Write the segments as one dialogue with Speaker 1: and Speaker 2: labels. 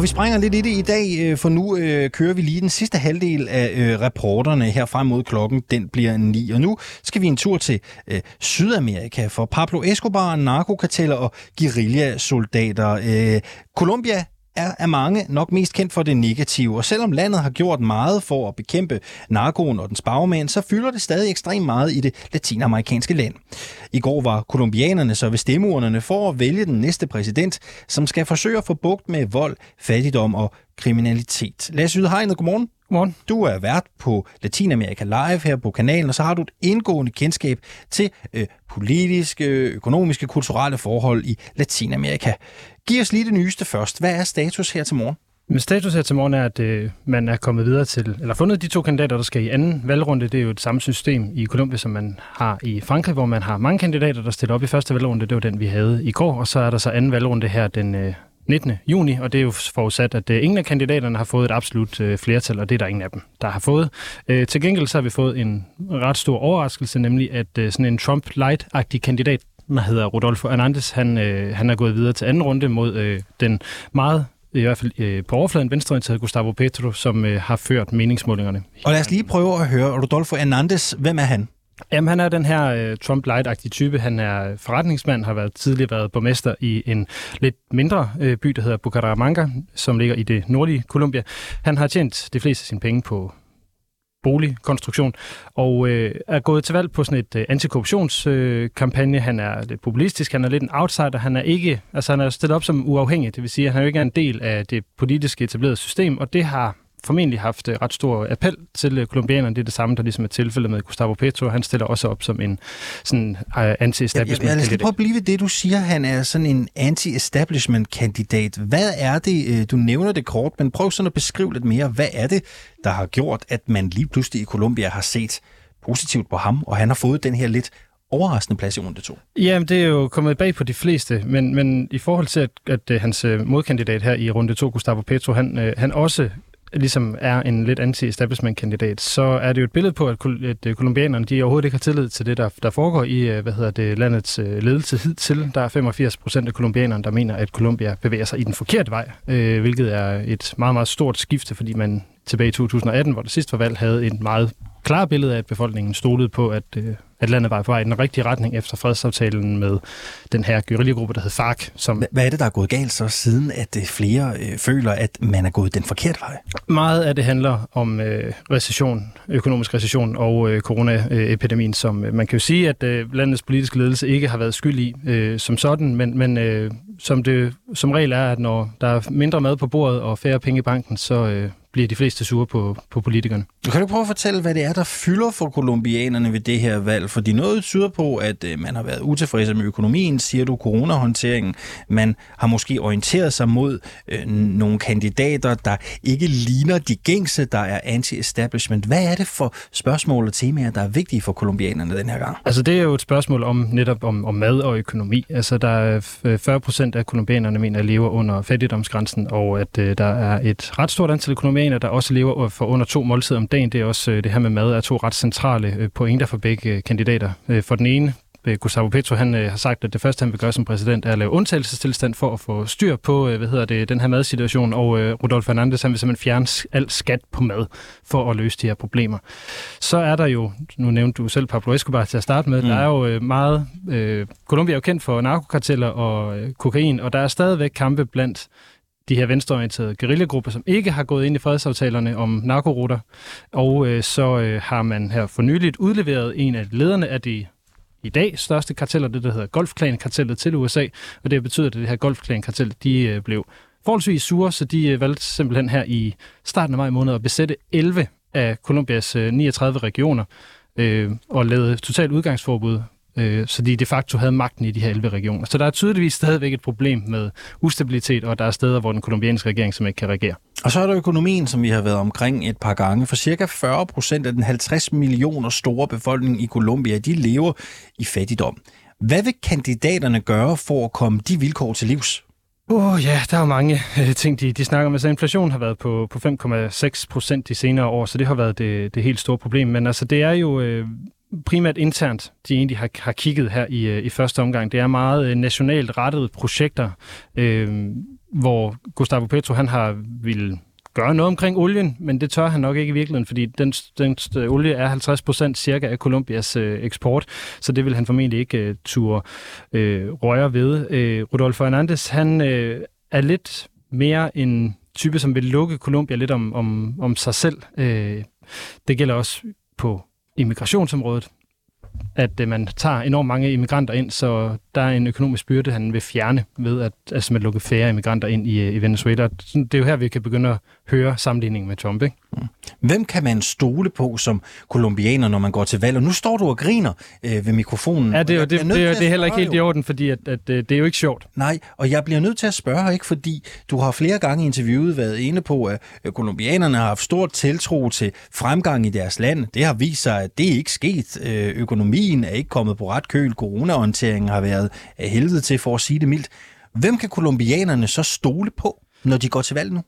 Speaker 1: Og vi springer lidt i det i dag, øh, for nu øh, kører vi lige den sidste halvdel af øh, rapporterne her frem mod klokken. Den bliver 9. Og nu skal vi en tur til øh, Sydamerika, for Pablo Escobar, narkokarteller og guerillasoldater. Øh, Colombia er af mange nok mest kendt for det negative, og selvom landet har gjort meget for at bekæmpe narkoen og den bagmænd, så fylder det stadig ekstremt meget i det latinamerikanske land. I går var kolumbianerne så ved stemmeurnerne for at vælge den næste præsident, som skal forsøge at få bugt med vold, fattigdom og kriminalitet. Lasse Ydhegnet, godmorgen.
Speaker 2: Godmorgen.
Speaker 1: Du er vært på Latinamerika Live her på kanalen, og så har du et indgående kendskab til øh, politiske, økonomiske, kulturelle forhold i Latinamerika. Giv os lige det nyeste først. Hvad er status her til morgen?
Speaker 2: Men status her til morgen er, at øh, man er kommet videre til, eller fundet de to kandidater, der skal i anden valgrunde. Det er jo et samme system i Colombia, som man har i Frankrig, hvor man har mange kandidater, der stiller op i første valgrunde. Det var den, vi havde i går, og så er der så anden valgrunde her den øh, 19. juni, og det er jo forudsat, at øh, ingen af kandidaterne har fået et absolut øh, flertal, og det er der ingen af dem, der har fået. Øh, til gengæld så har vi fået en ret stor overraskelse, nemlig at øh, sådan en Trump-light-agtig kandidat, der hedder Rodolfo Hernandez, han, øh, han er gået videre til anden runde mod øh, den meget i hvert fald øh, på overfladen venstreorienterede Gustavo Petro, som øh, har ført meningsmålingerne.
Speaker 1: Og lad os lige prøve at høre Rodolfo Hernandez. Hvem er han?
Speaker 2: Jamen, han er den her øh, Trump light-agtige type. Han er forretningsmand, har været tidligere været borgmester i en lidt mindre øh, by, der hedder Bucaramanga, som ligger i det nordlige Colombia. Han har tjent de fleste af sine penge på boligkonstruktion, og øh, er gået til valg på sådan et øh, antikorruptionskampagne. Øh, han er lidt populistisk, han er lidt en outsider, han er ikke, altså han er stillet op som uafhængig, det vil sige, at han er jo ikke er en del af det politiske etablerede system, og det har formentlig haft øh, ret stor appel til øh, kolumbianerne. Det er det samme, der ligesom er tilfældet med Gustavo Petro. Han stiller også op som en sådan uh, anti-establishment
Speaker 1: ja, Lad os prøve at blive ved det, du siger. Han er sådan en anti-establishment kandidat. Hvad er det, du nævner det kort, men prøv sådan at beskrive lidt mere. Hvad er det, der har gjort, at man lige pludselig i Colombia har set positivt på ham, og han har fået den her lidt overraskende plads i runde to.
Speaker 2: Jamen, det er jo kommet bag på de fleste, men, men i forhold til, at, at, at hans modkandidat her i runde to, Gustavo Petro, han, han også ligesom er en lidt anti-establishment-kandidat, så er det jo et billede på, at, at øh, kolumbianerne de overhovedet ikke har tillid til det, der, der foregår i øh, hvad hedder det, landets øh, ledelse hidtil. Der er 85 procent af kolumbianerne, der mener, at Colombia bevæger sig i den forkerte vej, øh, hvilket er et meget, meget stort skifte, fordi man tilbage i 2018, hvor det sidste var valg, havde et meget klart billede af, at befolkningen stolede på, at, øh, at landet var på vej i den rigtige retning efter fredsaftalen med den her guerillagruppe, der hed FARC. Som
Speaker 1: Hvad er det, der er gået galt så, siden at øh, flere øh, føler, at man er gået den forkerte vej?
Speaker 2: Meget af det handler om øh, recession, økonomisk recession og øh, coronaepidemien, som øh, man kan jo sige, at øh, landets politiske ledelse ikke har været skyld i øh, som sådan, men, men øh, som det som regel er, at når der er mindre mad på bordet og færre penge i banken, så, øh, bliver de fleste sure på, på politikerne.
Speaker 1: Kan du prøve at fortælle, hvad det er, der fylder for kolumbianerne ved det her valg? Fordi noget tyder på, at øh, man har været utilfreds med økonomien, siger du, coronahåndteringen. Man har måske orienteret sig mod øh, nogle kandidater, der ikke ligner de gængse, der er anti-establishment. Hvad er det for spørgsmål og temaer, der er vigtige for kolumbianerne den her gang?
Speaker 2: Altså det er jo et spørgsmål om netop om, om mad og økonomi. Altså der er 40 procent af kolumbianerne mener, at lever under fattigdomsgrænsen, og at øh, der er et ret stort antal kolumbianere, narkomaner, der også lever for under to måltider om dagen. Det er også øh, det her med mad er to ret centrale øh, pointer for begge øh, kandidater. For den ene Gustavo Petro han har sagt, at det første, han vil gøre som præsident, er at lave undtagelsestilstand for at få styr på hvad hedder det, den her madsituation, og Rudolf Fernandes han vil simpelthen fjerne al skat på mad for at løse de her problemer. Så er der jo, nu nævnte du selv Pablo Escobar til at starte med, mm. der er jo meget, øh, Colombia er jo kendt for narkokarteller og kokain, og der er stadigvæk kampe blandt de her venstreorienterede guerillagrupper, som ikke har gået ind i fredsaftalerne om narkoruter. Og øh, så øh, har man her for nyligt udleveret en af lederne af de i dag største karteller, det der hedder Golfklan-kartellet til USA, og det betyder, at det her Golfklan-kartel, de øh, blev forholdsvis sure, så de øh, valgte simpelthen her i starten af maj måned at besætte 11 af Colombias øh, 39 regioner øh, og lavede totalt udgangsforbud øh, så de de facto havde magten i de her 11 regioner. Så der er tydeligvis stadigvæk et problem med ustabilitet, og der er steder, hvor den kolumbianske regering som ikke kan regere.
Speaker 1: Og så er der økonomien, som vi har været omkring et par gange. For cirka 40 procent af den 50 millioner store befolkning i Colombia, de lever i fattigdom. Hvad vil kandidaterne gøre for at komme de vilkår til livs?
Speaker 2: Åh oh, ja, der er mange øh, ting, de, de snakker om. Altså inflationen har været på, på 5,6 procent de senere år, så det har været det, det helt store problem. Men altså det er jo øh, primært internt, de egentlig har, har kigget her i, øh, i første omgang. Det er meget øh, nationalt rettede projekter. Øh, hvor Gustavo Petro han har vil gøre noget omkring olien, men det tør han nok ikke i virkeligheden, fordi den, den, den øh, olie er 50 procent cirka af Colombias øh, eksport, så det vil han formentlig ikke øh, turde øh, røre ved. Øh, Rodolfo Hernandez, han øh, er lidt mere en type, som vil lukke Colombia lidt om, om, om sig selv. Øh, det gælder også på immigrationsområdet at øh, man tager enormt mange immigranter ind, så der er en økonomisk byrde, han vil fjerne ved at, altså at lukke færre immigranter ind i, øh, i Venezuela. Det er jo her, vi kan begynde at høre sammenligningen med Trump. Ikke? Mm.
Speaker 1: Hvem kan man stole på som kolumbianer, når man går til valg? Og nu står du og griner øh, ved mikrofonen.
Speaker 2: Ja, det er, jo, det, det, det, det er heller ikke helt i orden, fordi at, at, at det er jo ikke sjovt.
Speaker 1: Nej, og jeg bliver nødt til at spørge, ikke, fordi du har flere gange i interviewet været inde på, at kolumbianerne har haft stort tiltro til fremgang i deres land. Det har vist sig, at det ikke er sket. Øh, økonomien er ikke kommet på ret køl. Corona-orienteringen har været af helvede til, for at sige det mildt. Hvem kan kolumbianerne så stole på, når de går til valg nu?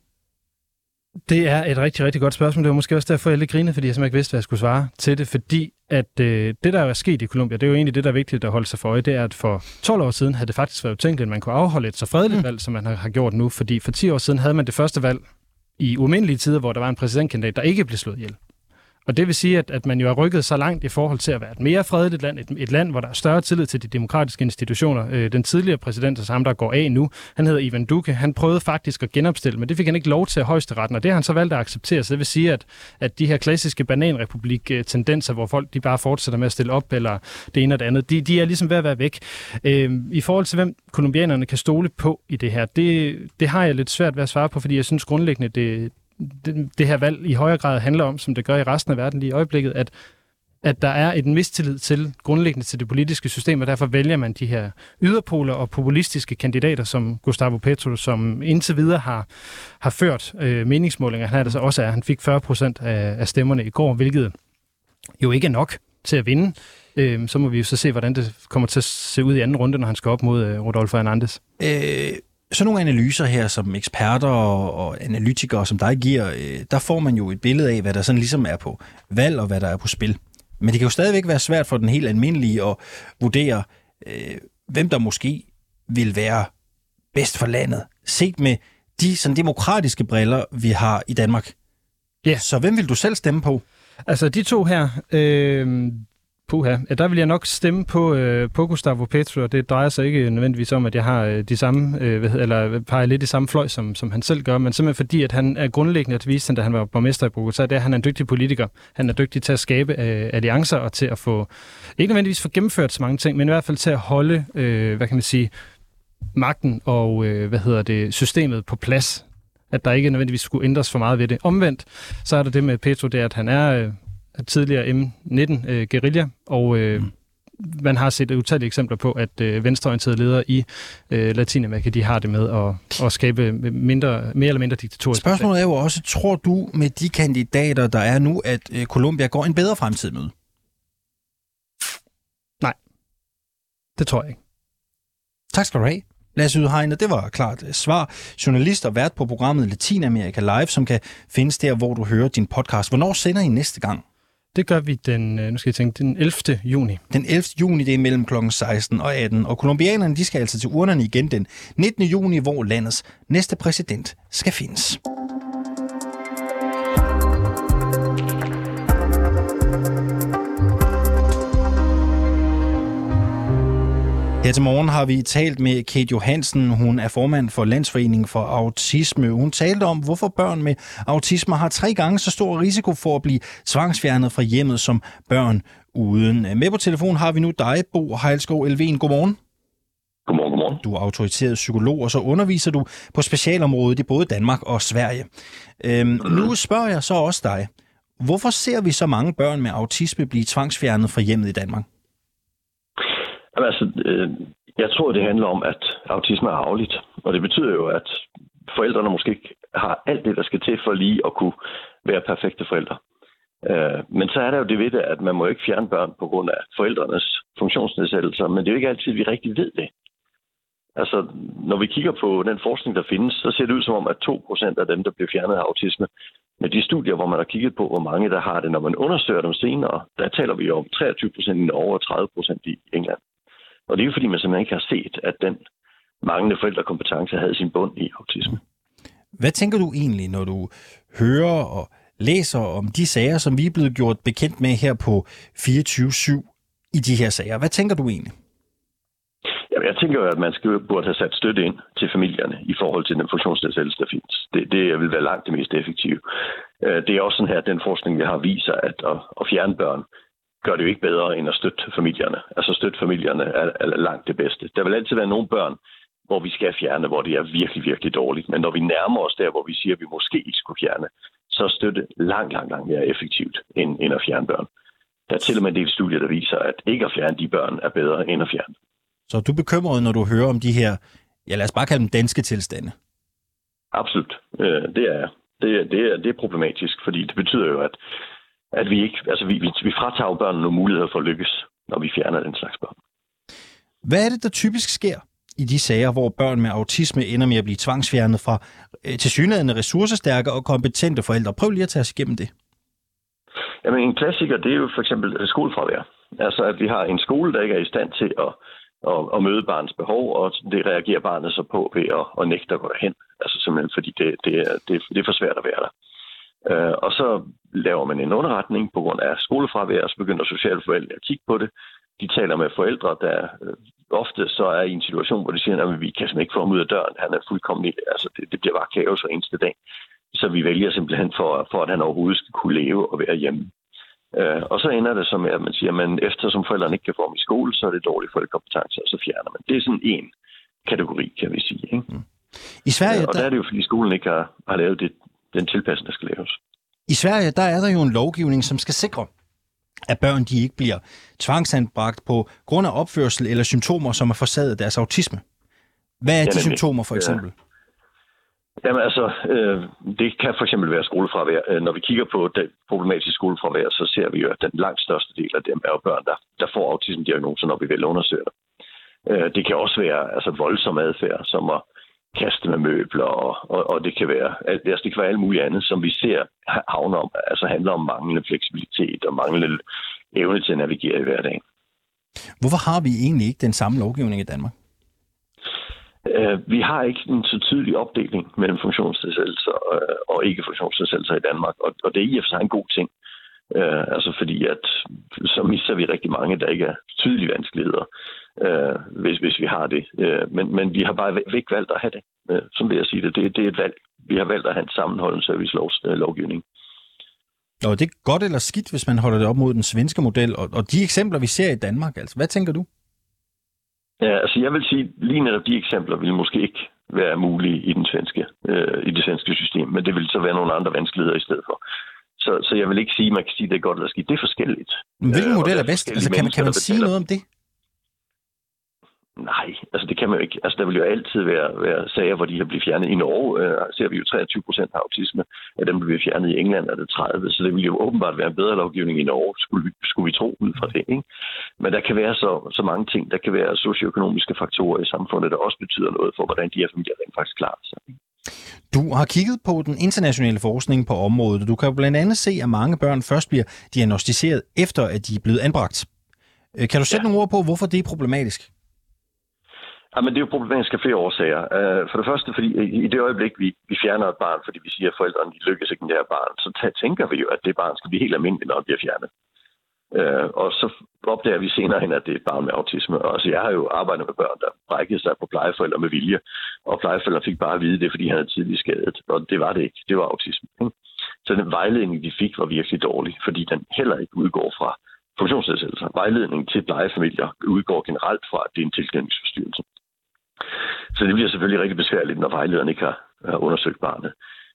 Speaker 2: Det er et rigtig, rigtig godt spørgsmål. Det var måske også derfor, jeg lidt grinede, fordi jeg simpelthen ikke vidste, hvad jeg skulle svare til det. Fordi at øh, det, der er sket i Colombia, det er jo egentlig det, der er vigtigt at holde sig for øje, det er, at for 12 år siden havde det faktisk været tænkt, at man kunne afholde et så fredeligt mm. valg, som man har, har gjort nu. Fordi for 10 år siden havde man det første valg i umindelige tider, hvor der var en præsidentkandidat, der ikke blev slået ihjel. Og det vil sige, at, at man jo har rykket så langt i forhold til at være et mere fredeligt land, et, et land, hvor der er større tillid til de demokratiske institutioner. Øh, den tidligere præsident, altså ham der går af nu, han hedder Ivan Duque, han prøvede faktisk at genopstille, men det fik han ikke lov til at højesteretten, og det har han så valgt at acceptere. Så det vil sige, at, at de her klassiske bananrepublik-tendenser, hvor folk de bare fortsætter med at stille op, eller det ene og det andet, de, de er ligesom ved at være væk. Øh, I forhold til, hvem kolumbianerne kan stole på i det her, det, det har jeg lidt svært ved at svare på, fordi jeg synes grundlæggende, det, det, det her valg i højere grad handler om, som det gør i resten af verden lige i øjeblikket, at at der er et mistillid til grundlæggende til det politiske system, og derfor vælger man de her yderpoler og populistiske kandidater, som Gustavo Petro, som indtil videre har, har ført øh, meningsmålinger. Han er det så også er. Han fik 40 procent af, af stemmerne i går, hvilket jo ikke er nok til at vinde. Øh, så må vi jo så se, hvordan det kommer til at se ud i anden runde, når han skal op mod øh, Rodolfo Hernandez. Øh,
Speaker 1: sådan nogle analyser her, som eksperter og analytikere som dig giver, øh, der får man jo et billede af, hvad der sådan ligesom er på valg og hvad der er på spil. Men det kan jo stadigvæk være svært for den helt almindelige at vurdere, øh, hvem der måske vil være bedst for landet, set med de sådan demokratiske briller, vi har i Danmark. Ja. Så hvem vil du selv stemme på?
Speaker 2: Altså de to her, øh, Puha. Ja, der vil jeg nok stemme på, øh, på Gustavo Petro, og det drejer sig ikke nødvendigvis om, at jeg har øh, de samme, øh, hvad, eller øh, peger lidt i samme fløj, som, som han selv gør, men simpelthen fordi, at han er grundlæggende, at vise, da han var borgmester i Bogotá, det er, at han er en dygtig politiker. Han er dygtig til at skabe øh, alliancer og til at få, ikke nødvendigvis få gennemført så mange ting, men i hvert fald til at holde, øh, hvad kan man sige, magten og, øh, hvad hedder det, systemet på plads at der ikke nødvendigvis skulle ændres for meget ved det. Omvendt, så er der det med Petro, det er, at han er øh, tidligere M19 øh, guerilla, og øh, mm. man har set utallige eksempler på, at øh, venstreorienterede ledere i øh, Latinamerika, de har det med at, at skabe mindre, mere eller mindre diktatoriske
Speaker 1: Spørgsmålet er jo også, tror du med de kandidater, der er nu, at øh, Colombia går en bedre fremtid med?
Speaker 2: Nej, det tror jeg ikke.
Speaker 1: Tak skal du have. Lasse Udhegnet, det var klart svar. Journalist og vært på programmet Latinamerika Live, som kan findes der, hvor du hører din podcast. Hvornår sender I næste gang?
Speaker 2: Det gør vi den, øh, nu skal jeg tænke, den 11. juni.
Speaker 1: Den 11. juni, det er mellem kl. 16 og 18. Og kolumbianerne, de skal altså til urnerne igen den 19. juni, hvor landets næste præsident skal findes. Her til morgen har vi talt med Kate Johansen. Hun er formand for Landsforeningen for Autisme. Hun talte om, hvorfor børn med autisme har tre gange så stor risiko for at blive tvangsfjernet fra hjemmet som børn uden. Med på telefon har vi nu dig, Bo Heilskov Elven. Godmorgen.
Speaker 3: Godmorgen, godmorgen.
Speaker 1: Du er autoriseret psykolog, og så underviser du på specialområdet i både Danmark og Sverige. Øhm, mm. Nu spørger jeg så også dig. Hvorfor ser vi så mange børn med autisme blive tvangsfjernet fra hjemmet i Danmark?
Speaker 3: Jamen, altså, øh, jeg tror, det handler om, at autisme er arveligt. Og det betyder jo, at forældrene måske ikke har alt det, der skal til for lige at kunne være perfekte forældre. Øh, men så er der jo det ved det, at man må ikke fjerne børn på grund af forældrenes funktionsnedsættelser, men det er jo ikke altid, vi rigtig ved det. Altså, når vi kigger på den forskning, der findes, så ser det ud som om, at 2% af dem, der bliver fjernet af autisme, med de studier, hvor man har kigget på, hvor mange der har det, når man undersøger dem senere, der taler vi om 23% i Norge og 30% i England. Og det er jo fordi, man simpelthen ikke har set, at den manglende forældrekompetence havde sin bund i autisme.
Speaker 1: Hvad tænker du egentlig, når du hører og læser om de sager, som vi er blevet gjort bekendt med her på 24-7 i de her sager? Hvad tænker du egentlig?
Speaker 3: Jamen, jeg tænker jo, at man skal, burde have sat støtte ind til familierne i forhold til den funktionsnedsættelse, der findes. Det, det vil være langt det mest effektive. Øh, det er også sådan her, at den forskning, vi har, viser, at at, at fjerne børn gør det jo ikke bedre end at støtte familierne. Altså støtte familierne er, er langt det bedste. Der vil altid være nogle børn, hvor vi skal fjerne, hvor det er virkelig, virkelig dårligt. Men når vi nærmer os der, hvor vi siger, at vi måske ikke skulle fjerne, så er støtte langt, langt, langt mere effektivt end, end at fjerne børn. Der er til og med en del studier, der viser, at ikke at fjerne de børn er bedre end at fjerne.
Speaker 1: Så er du bekymret, når du hører om de her, ja lad os bare kalde dem danske tilstande?
Speaker 3: Absolut, øh, det er det, det, er, det er problematisk, fordi det betyder jo, at, at vi ikke, altså vi, vi, vi fratager børnene nogle muligheder for at lykkes, når vi fjerner den slags børn.
Speaker 1: Hvad er det, der typisk sker i de sager, hvor børn med autisme ender med at blive tvangsfjernet fra øh, tilsyneladende ressourcestærke og kompetente forældre? Prøv lige at tage os igennem det.
Speaker 3: Jamen, en klassiker, det er jo for eksempel øh, skolefravær. Altså, at vi har en skole, der ikke er i stand til at, at, at møde barnets behov, og det reagerer barnet så på ved at, at nægte at gå derhen. Altså simpelthen, fordi det, det, er, det, det er for svært at være der. Uh, og så laver man en underretning på grund af skolefravær, og så begynder socialforældre at kigge på det. De taler med forældre, der ofte så er i en situation, hvor de siger, at vi kan simpelthen ikke få ham ud af døren. Han er fuldkommen, altså det, det bliver bare kaos hver eneste dag. Så vi vælger simpelthen for, for at han overhovedet skal kunne leve og være hjemme. Uh, og så ender det så med, at man siger, at eftersom forældrene ikke kan få ham i skole, så er det dårlig forældrekompetence, og så fjerner man. Det er sådan en kategori, kan vi sige. Ikke? Mm.
Speaker 1: I Sverige, uh,
Speaker 3: og der... der er det jo, fordi skolen ikke har, har lavet det, den tilpasning, der skal laves.
Speaker 1: I Sverige, der er der jo en lovgivning, som skal sikre, at børn de ikke bliver tvangsanbragt på grund af opførsel eller symptomer, som er forsaget af deres autisme. Hvad er ja, de nemlig. symptomer for eksempel? Ja.
Speaker 3: Jamen altså, øh, det kan for eksempel være skolefravær. Øh, når vi kigger på det problematiske skolefravær, så ser vi jo, at den langt største del af dem er jo børn, der, der får autisme-diagnoser, når vi vil undersøge det. Øh, det kan også være altså, voldsom adfærd, som at kaste med møbler, og, og, og det, kan være, altså, det kan være alt muligt andet, som vi ser havner om, altså handler om manglende fleksibilitet og manglende evne til at navigere i hverdagen.
Speaker 1: Hvorfor har vi egentlig ikke den samme lovgivning i Danmark?
Speaker 3: Uh, vi har ikke en så tydelig opdeling mellem funktionsnedsættelser og, og ikke-funktionsnedsættelser i Danmark, og, det er i og for sig en god ting. Uh, altså fordi, at så mister vi rigtig mange, der ikke er tydelige vanskeligheder øh, hvis, hvis vi har det. Øh, men, men vi har bare ikke valgt at have det. Øh, som vil jeg sige det. det. Det er et valg. Vi har valgt at have en sammenholdende servicelovgivning.
Speaker 1: Og det er godt eller skidt, hvis man holder det op mod den svenske model, og, og de eksempler, vi ser i Danmark, altså, hvad tænker du?
Speaker 3: Ja, altså jeg vil sige, lige netop de eksempler vil måske ikke være mulige i, den svenske, øh, i det svenske system, men det vil så være nogle andre vanskeligheder i stedet for. Så, så jeg vil ikke sige, at man kan sige, at det er godt eller skidt. Det er forskelligt.
Speaker 1: Men hvilken øh, model er bedst? Altså, kan man, kan man sige noget om det?
Speaker 3: Nej, altså det kan man jo ikke. Altså der vil jo altid være, være sager, hvor de har blivet fjernet. I Norge øh, ser vi jo 23 procent af autisme. Af dem, bliver fjernet i England, er det 30. Så det vil jo åbenbart være en bedre lovgivning i Norge, skulle vi, skulle vi tro ud fra det. Ikke? Men der kan være så, så mange ting. Der kan være socioøkonomiske faktorer i samfundet, der også betyder noget for, hvordan de her familier rent faktisk klarer sig.
Speaker 1: Du har kigget på den internationale forskning på området. Du kan jo blandt andet se, at mange børn først bliver diagnostiseret efter, at de er blevet anbragt. Øh, kan du sætte ja. nogle ord på, hvorfor det er problematisk?
Speaker 3: Jamen, det er jo problematisk af flere årsager. Uh, for det første, fordi i det øjeblik, vi, vi fjerner et barn, fordi vi siger, at forældrene de lykkes ikke med det her barn, så tænker vi jo, at det barn skal blive helt almindeligt, når det bliver fjernet. Uh, og så opdager vi senere hen, at det er et barn med autisme. Og altså, jeg har jo arbejdet med børn, der brækkede sig på plejeforældre med vilje, og plejeforældre fik bare at vide det, fordi han havde tidlig skadet. Og det var det ikke. Det var autisme. Ikke? Så den vejledning, de fik, var virkelig dårlig, fordi den heller ikke udgår fra funktionsnedsættelser. Vejledning til plejefamilier udgår generelt fra, at det er en tilknytningsforstyrrelse. Så det bliver selvfølgelig rigtig besværligt, når vejlederen ikke har, har undersøgt barnet.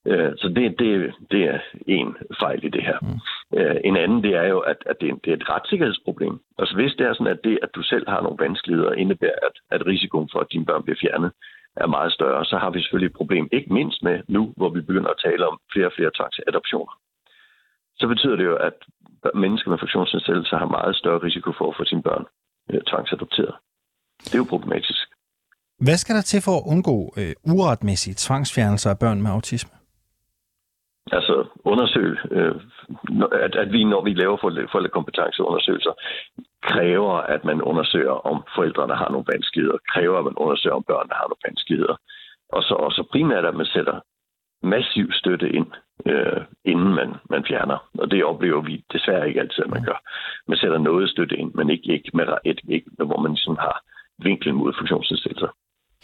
Speaker 3: Øh, så det, det, det er en fejl i det her. Mm. Øh, en anden, det er jo, at, at det, er, det er et retssikkerhedsproblem. Altså hvis det er sådan, at det, at du selv har nogle vanskeligheder, indebærer, at, at risikoen for, at dine børn bliver fjernet, er meget større, så har vi selvfølgelig et problem, ikke mindst med nu, hvor vi begynder at tale om flere og flere tvangsadoptioner. Så betyder det jo, at mennesker med funktionsnedsættelse har meget større risiko for at få sine børn øh, tvangsadopteret. Det er jo problematisk.
Speaker 1: Hvad skal der til for at undgå øh, uretmæssige tvangsfjernelser af børn med autisme?
Speaker 3: Altså undersøge, øh, at, at vi, når vi laver forældrekompetenceundersøgelser, kræver, at man undersøger, om forældrene har nogle vanskeligheder, kræver, at man undersøger, om børnene har nogle vanskeligheder. Og så også primært, at man sætter massiv støtte ind, øh, inden man, man fjerner. Og det oplever vi desværre ikke altid, at man gør. Man sætter noget støtte ind, men ikke, ikke, med, et, ikke hvor man ligesom har vinklen mod funktionsnedsættelser.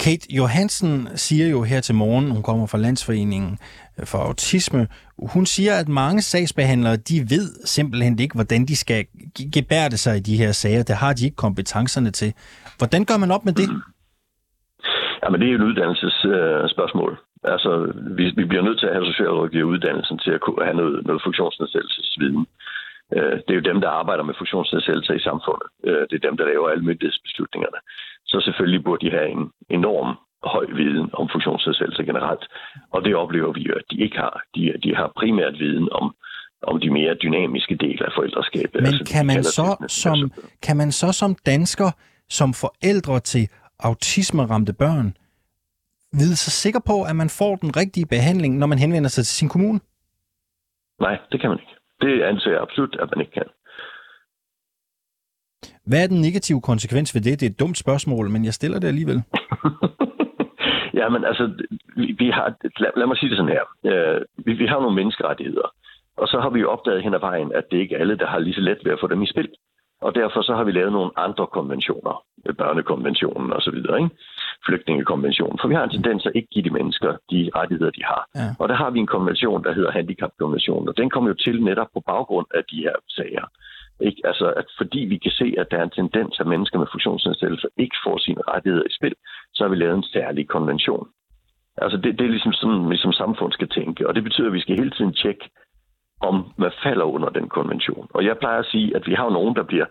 Speaker 1: Kate Johansen siger jo her til morgen, hun kommer fra Landsforeningen øh, for Autisme, hun siger, at mange sagsbehandlere, de ved simpelthen ikke, hvordan de skal gebærde sig i de her sager. Det har de ikke kompetencerne til. Hvordan gør man op med det? Mm-hmm. Mm.
Speaker 3: Jamen, det er jo et uddannelsesspørgsmål. Øh, altså, vi, vi bliver nødt til at have socialrådgiveruddannelsen til at kunne have noget, noget funktionsnedsættelsesviden. Øh, det er jo dem, der arbejder med funktionsnedsættelser i samfundet. Øh, det er dem, der laver alle myndighedsbeslutningerne. Så selvfølgelig burde de have en enorm høj viden om funktionsnedsættelse generelt. Og det oplever vi jo, at de ikke har. De, de har primært viden om, om de mere dynamiske dele af forældreskabet.
Speaker 1: Men altså, kan, man så, som, kan man så som dansker, som forældre til autismeramte børn, vide sig sikker på, at man får den rigtige behandling, når man henvender sig til sin kommune?
Speaker 3: Nej, det kan man ikke. Det anser jeg absolut, at man ikke kan.
Speaker 1: Hvad er den negative konsekvens ved det? Det er et dumt spørgsmål, men jeg stiller det alligevel.
Speaker 3: ja, men altså, vi, vi har, lad, lad mig sige det sådan her. Uh, vi, vi har nogle menneskerettigheder, og så har vi jo opdaget hen ad vejen, at det ikke er alle, der har lige så let ved at få dem i spil. Og derfor så har vi lavet nogle andre konventioner, børnekonventionen osv., ikke? flygtningekonventionen. For vi har en tendens at ikke give de mennesker de rettigheder, de har. Ja. Og der har vi en konvention, der hedder handicapkonventionen, og den kommer jo til netop på baggrund af de her sager. Ikke? Altså, at fordi vi kan se, at der er en tendens, at mennesker med funktionsnedsættelser ikke får sine rettigheder i spil, så har vi lavet en særlig konvention. Altså, det, det er ligesom sådan, vi som samfund skal tænke, og det betyder, at vi skal hele tiden tjekke, om hvad falder under den konvention. Og jeg plejer at sige, at vi har nogen, der bliver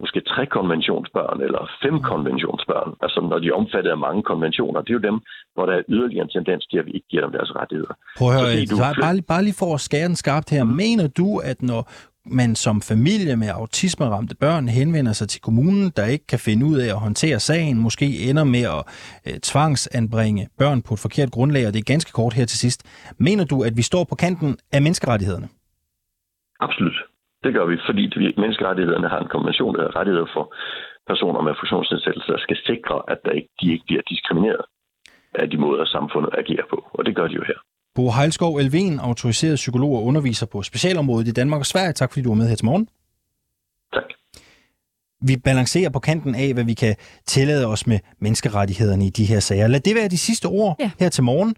Speaker 3: måske tre konventionsbørn eller fem konventionsbørn, altså når de er omfattet af mange konventioner. Det er jo dem, hvor der er yderligere en tendens til, at vi ikke giver dem deres rettigheder.
Speaker 1: Prøv at høre, du... bare, bare, bare lige for at skære den skarpt her. Mm. Mener du, at når man som familie med autismeramte børn henvender sig til kommunen, der ikke kan finde ud af at håndtere sagen, måske ender med at øh, tvangsanbringe børn på et forkert grundlag, og det er ganske kort her til sidst. Mener du, at vi står på kanten af menneskerettighederne?
Speaker 3: Absolut. Det gør vi, fordi menneskerettighederne har en konvention, der hedder rettigheder for personer med funktionsnedsættelser, der skal sikre, at der ikke, de ikke bliver diskrimineret af de måder, samfundet agerer på. Og det gør de jo her.
Speaker 1: Bo Heilskov Elven, autoriseret psykolog og underviser på specialområdet i Danmark og Sverige. Tak fordi du var med her til morgen.
Speaker 3: Tak.
Speaker 1: Vi balancerer på kanten af, hvad vi kan tillade os med menneskerettighederne i de her sager. Lad det være de sidste ord ja. her til morgen.